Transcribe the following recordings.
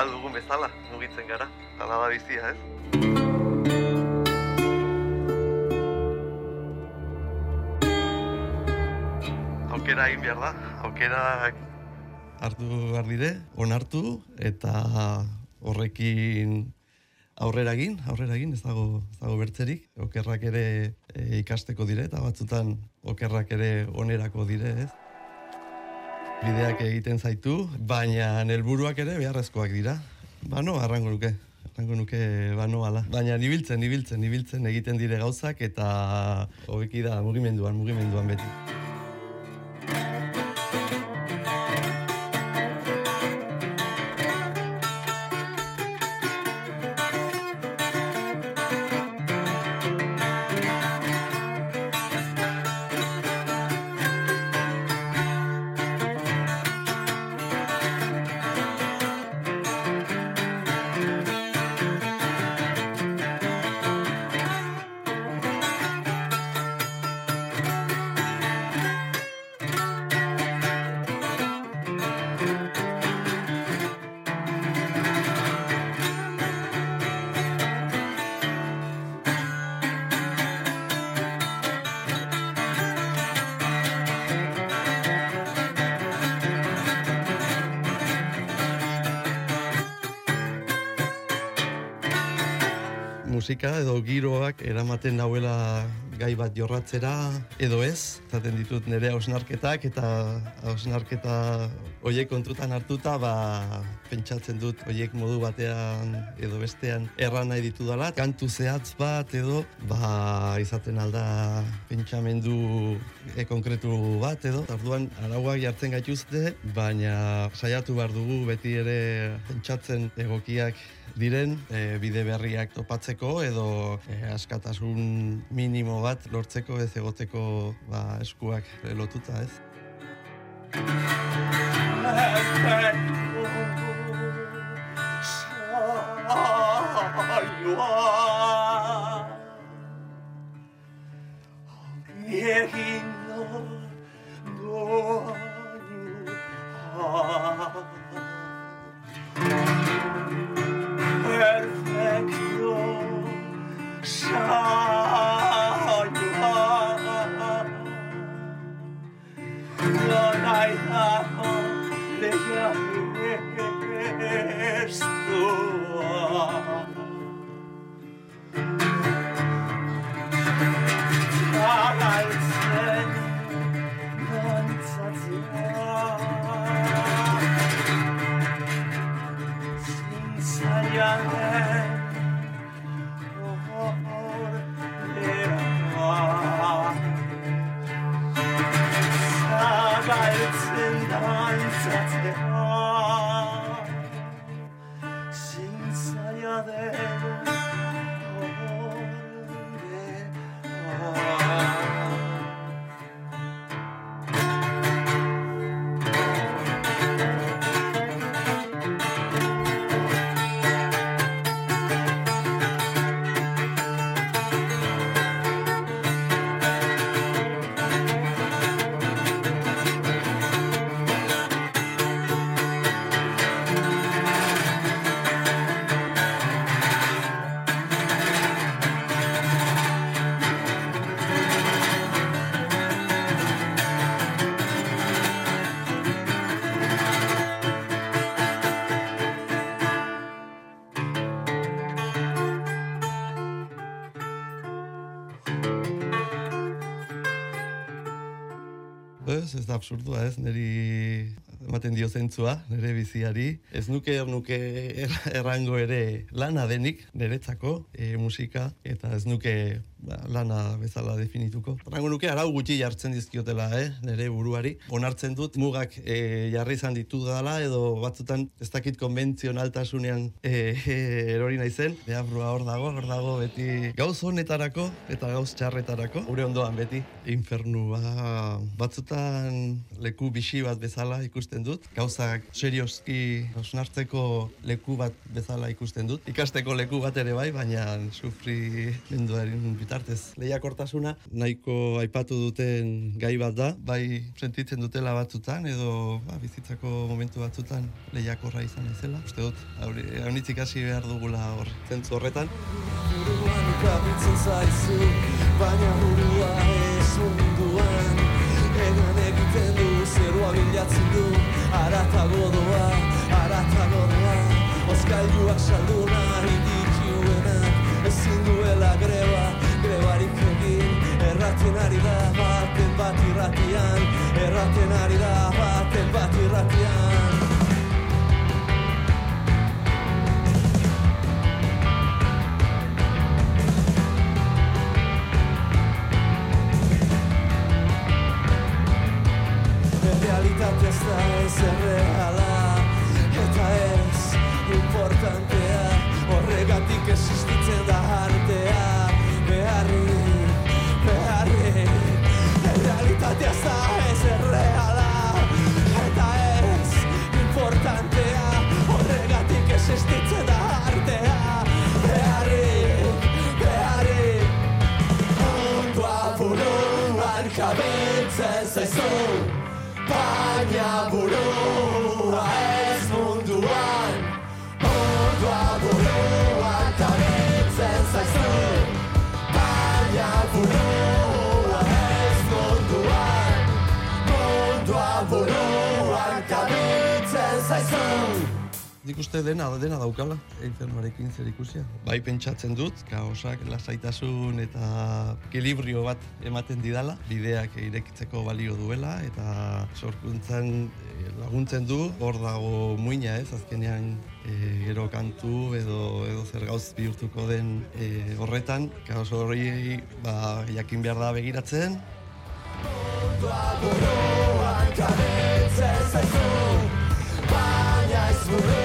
aldugun bezala, mugitzen gara. Hala da bizia, ez? Aukera egin behar da, aukera hartu behar dire, onartu, eta horrekin aurrera egin, aurrera egin, ez dago, ez dago bertzerik, okerrak ere e, ikasteko dire, eta batzutan okerrak ere onerako dire, ez? Bideak egiten zaitu, baina helburuak ere beharrezkoak dira. Bano, arrango nuke, arrango nuke bano ala. Baina nibiltzen, nibiltzen, nibiltzen egiten dire gauzak, eta hobeki da mugimenduan, mugimenduan beti. Musika edo giroak eramaten nauela gai bat jorratzera edo ez, zaten ditut nire hausnarketak eta hausnarketa hoiek kontutan hartuta ba, pentsatzen dut hoiek modu batean edo bestean erran nahi ditu dela, kantu zehatz bat edo ba, izaten alda pentsamendu e, konkretu bat edo, orduan arauak jartzen gaituzte, baina saiatu behar dugu beti ere pentsatzen egokiak diren e, bide berriak topatzeko edo e, askatasun minimo bat lortzeko ez egoteko ba, eskuak lotuta ez. Lord, I have this. 挨拶で審査屋で Ez, ez da absurdua ez, niri ematen dio zentzua, nire biziari. Ez nuke er nuke errango ere lana denik, niretzako, e, musika, eta ez nuke ba, lana bezala definituko. Rango nuke arau gutxi jartzen dizkiotela, eh, nire buruari. Onartzen dut mugak e, jarri izan ditu dela edo batzutan ez dakit konbentzionaltasunean e, e, erori naizen. Beabrua hor dago, hor dago beti gauz honetarako eta gauz txarretarako. Gure ondoan beti infernua batzutan leku bixi bat bezala ikusten dut. Gauzak serioski osnartzeko leku bat bezala ikusten dut. Ikasteko leku bat ere bai, baina sufri menduaren bitartez. Lehiakortasuna nahiko aipatu duten gai bat da, bai sentitzen dutela batzutan edo ba, bizitzako momentu batzutan lehiakorra izan naizela. Uste dut, haunitzik hasi behar dugula hor zentzu horretan. Aratago doa, aratago doa Oskailuak saldu nahi dituenak, ezin duela greba, grebarik egin Erraten ari da baten bat irratian, erraten ari da baten bat irratian fasciste kabitzen zaizu Nik uste dena, dena daukala, infernuarekin zer ikusia. Bai pentsatzen dut, kaosak, lasaitasun eta ekilibrio bat ematen didala, bideak irekitzeko balio duela, eta sorkuntzan eh, laguntzen du, hor dago muina ez, azkenean e, gero kantu edo, edo zer gauz bihurtuko den e, horretan, kaos horri ba, jakin behar da begiratzen. Mundua buruan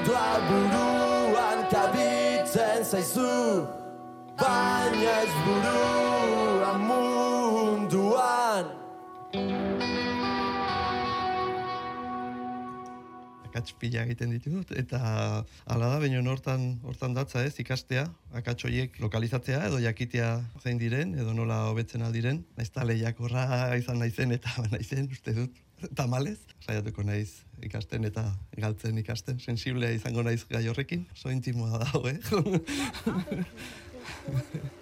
Mundua buruan kabitzen zaizu. Baina ez burua munduan. Akats pila egiten ditut, eta hala da, baina hortan, hortan datza ez, ikastea, akats horiek lokalizatzea edo jakitea zein diren, edo nola hobetzen aldiren, naiz ta lehiakorra izan naizen eta naizen, uste dut, tamalez, saiatuko naiz ikasten eta galtzen ikasten, sensiblea izango naiz gai horrekin, oso intimoa dago, eh?